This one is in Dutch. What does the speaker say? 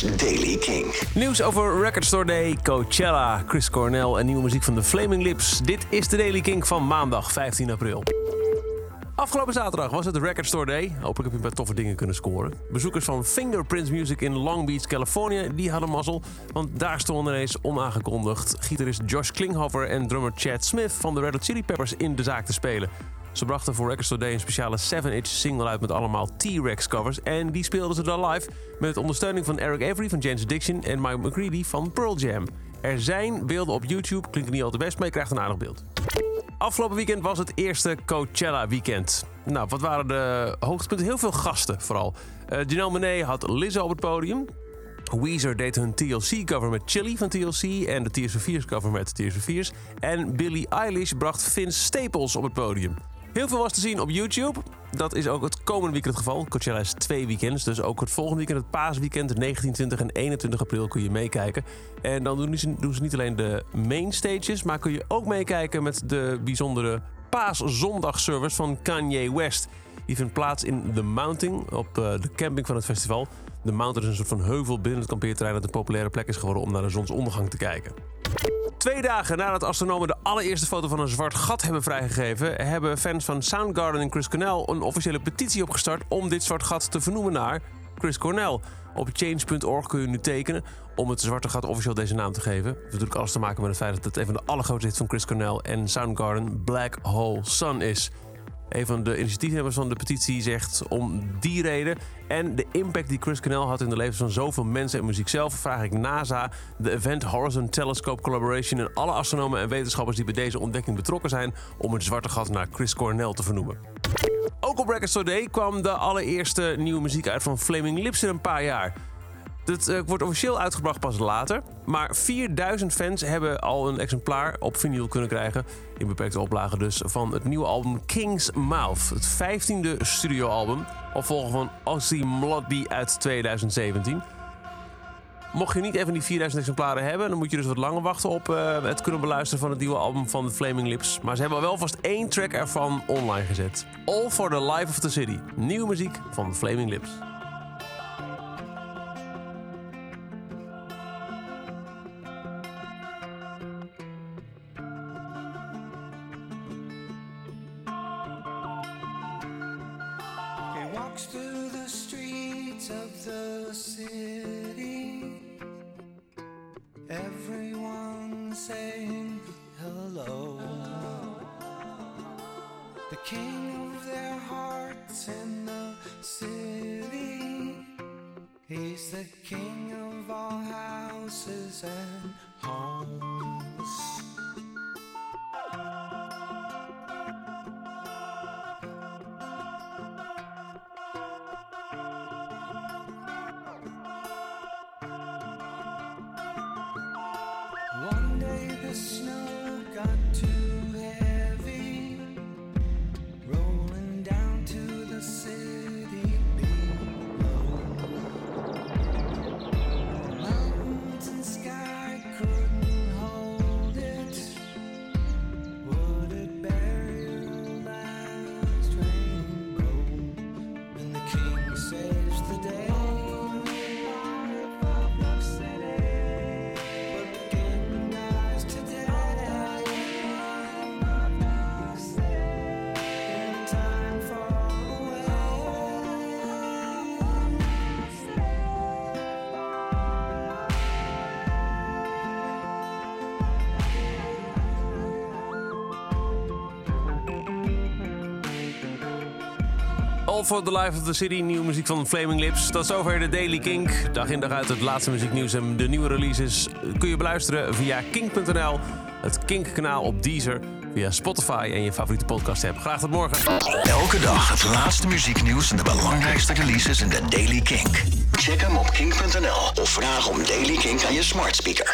Daily King. Nieuws over Record Store Day, Coachella, Chris Cornell en nieuwe muziek van The Flaming Lips. Dit is de Daily King van maandag 15 april. Afgelopen zaterdag was het Record Store Day. Hopelijk heb je paar toffe dingen kunnen scoren. Bezoekers van Fingerprints Music in Long Beach, Californië, die hadden mazzel. Want daar stonden ineens onaangekondigd gitarist Josh Klinghoffer en drummer Chad Smith van de Red Hot Chili Peppers in de zaak te spelen. Ze brachten voor Record Store Day een speciale 7-inch single uit met allemaal T-Rex covers. En die speelden ze dan live met ondersteuning van Eric Avery van James Addiction en Mike McCready van Pearl Jam. Er zijn beelden op YouTube, klinkt niet al te best, maar je krijgt een aardig beeld. Afgelopen weekend was het eerste Coachella weekend. Nou, wat waren de hoogtepunten? Heel veel gasten vooral. Uh, Janelle Monáe had Lizzo op het podium. Weezer deed hun TLC-cover met Chili van TLC en de Tears for Fears cover met Tears for Fears. En Billie Eilish bracht Vince Staples op het podium. Heel veel was te zien op YouTube. Dat is ook het komende weekend het geval. Coachella is twee weekends, dus ook het volgende weekend, het paasweekend, 19, 20 en 21 april kun je meekijken. En dan doen ze, doen ze niet alleen de main stages, maar kun je ook meekijken met de bijzondere paaszondagservice van Kanye West. Die vindt plaats in The Mountain, op eh, de camping van het festival. De Mountain is een soort van heuvel binnen het kampeerterrein dat een populaire plek is geworden om naar de zonsondergang te kijken. Twee dagen nadat astronomen de allereerste foto van een zwart gat hebben vrijgegeven, hebben fans van Soundgarden en Chris Cornell een officiële petitie opgestart om dit zwart gat te vernoemen naar Chris Cornell. Op change.org kun je nu tekenen om het zwarte gat officieel deze naam te geven. Dat heeft natuurlijk alles te maken met het feit dat het een van de allergrootste hits van Chris Cornell en Soundgarden Black Hole Sun is. Een van de initiatiefnemers van de petitie zegt om die reden en de impact die Chris Cornell had in de levens van zoveel mensen en muziek zelf, vraag ik NASA, de Event Horizon Telescope Collaboration en alle astronomen en wetenschappers die bij deze ontdekking betrokken zijn om het zwarte gat naar Chris Cornell te vernoemen. Ook op Record Store Day kwam de allereerste nieuwe muziek uit van Flaming Lips in een paar jaar. Het uh, wordt officieel uitgebracht pas later. Maar 4000 fans hebben al een exemplaar op vinyl kunnen krijgen. In beperkte oplagen dus. Van het nieuwe album King's Mouth. Het 15e studioalbum. Opvolger van Ozzy Mloddy uit 2017. Mocht je niet even die 4000 exemplaren hebben, dan moet je dus wat langer wachten op uh, het kunnen beluisteren van het nieuwe album van The Flaming Lips. Maar ze hebben wel vast één track ervan online gezet. All for the Life of the City. Nieuwe muziek van The Flaming Lips. Through the streets of the city. Everyone saying hello. The king of their hearts in the city. He's the king of all houses and homes. The snow All for the Life of the City, nieuwe muziek van Flaming Lips. Tot zover de Daily Kink. Dag in dag uit het laatste muzieknieuws en de nieuwe releases kun je beluisteren via kink.nl, het Kink-kanaal op Deezer, via Spotify en je favoriete podcast app. Graag tot morgen. Elke dag het laatste muzieknieuws en de belangrijkste releases in de Daily King. Check hem op kink.nl of vraag om Daily King aan je smart speaker.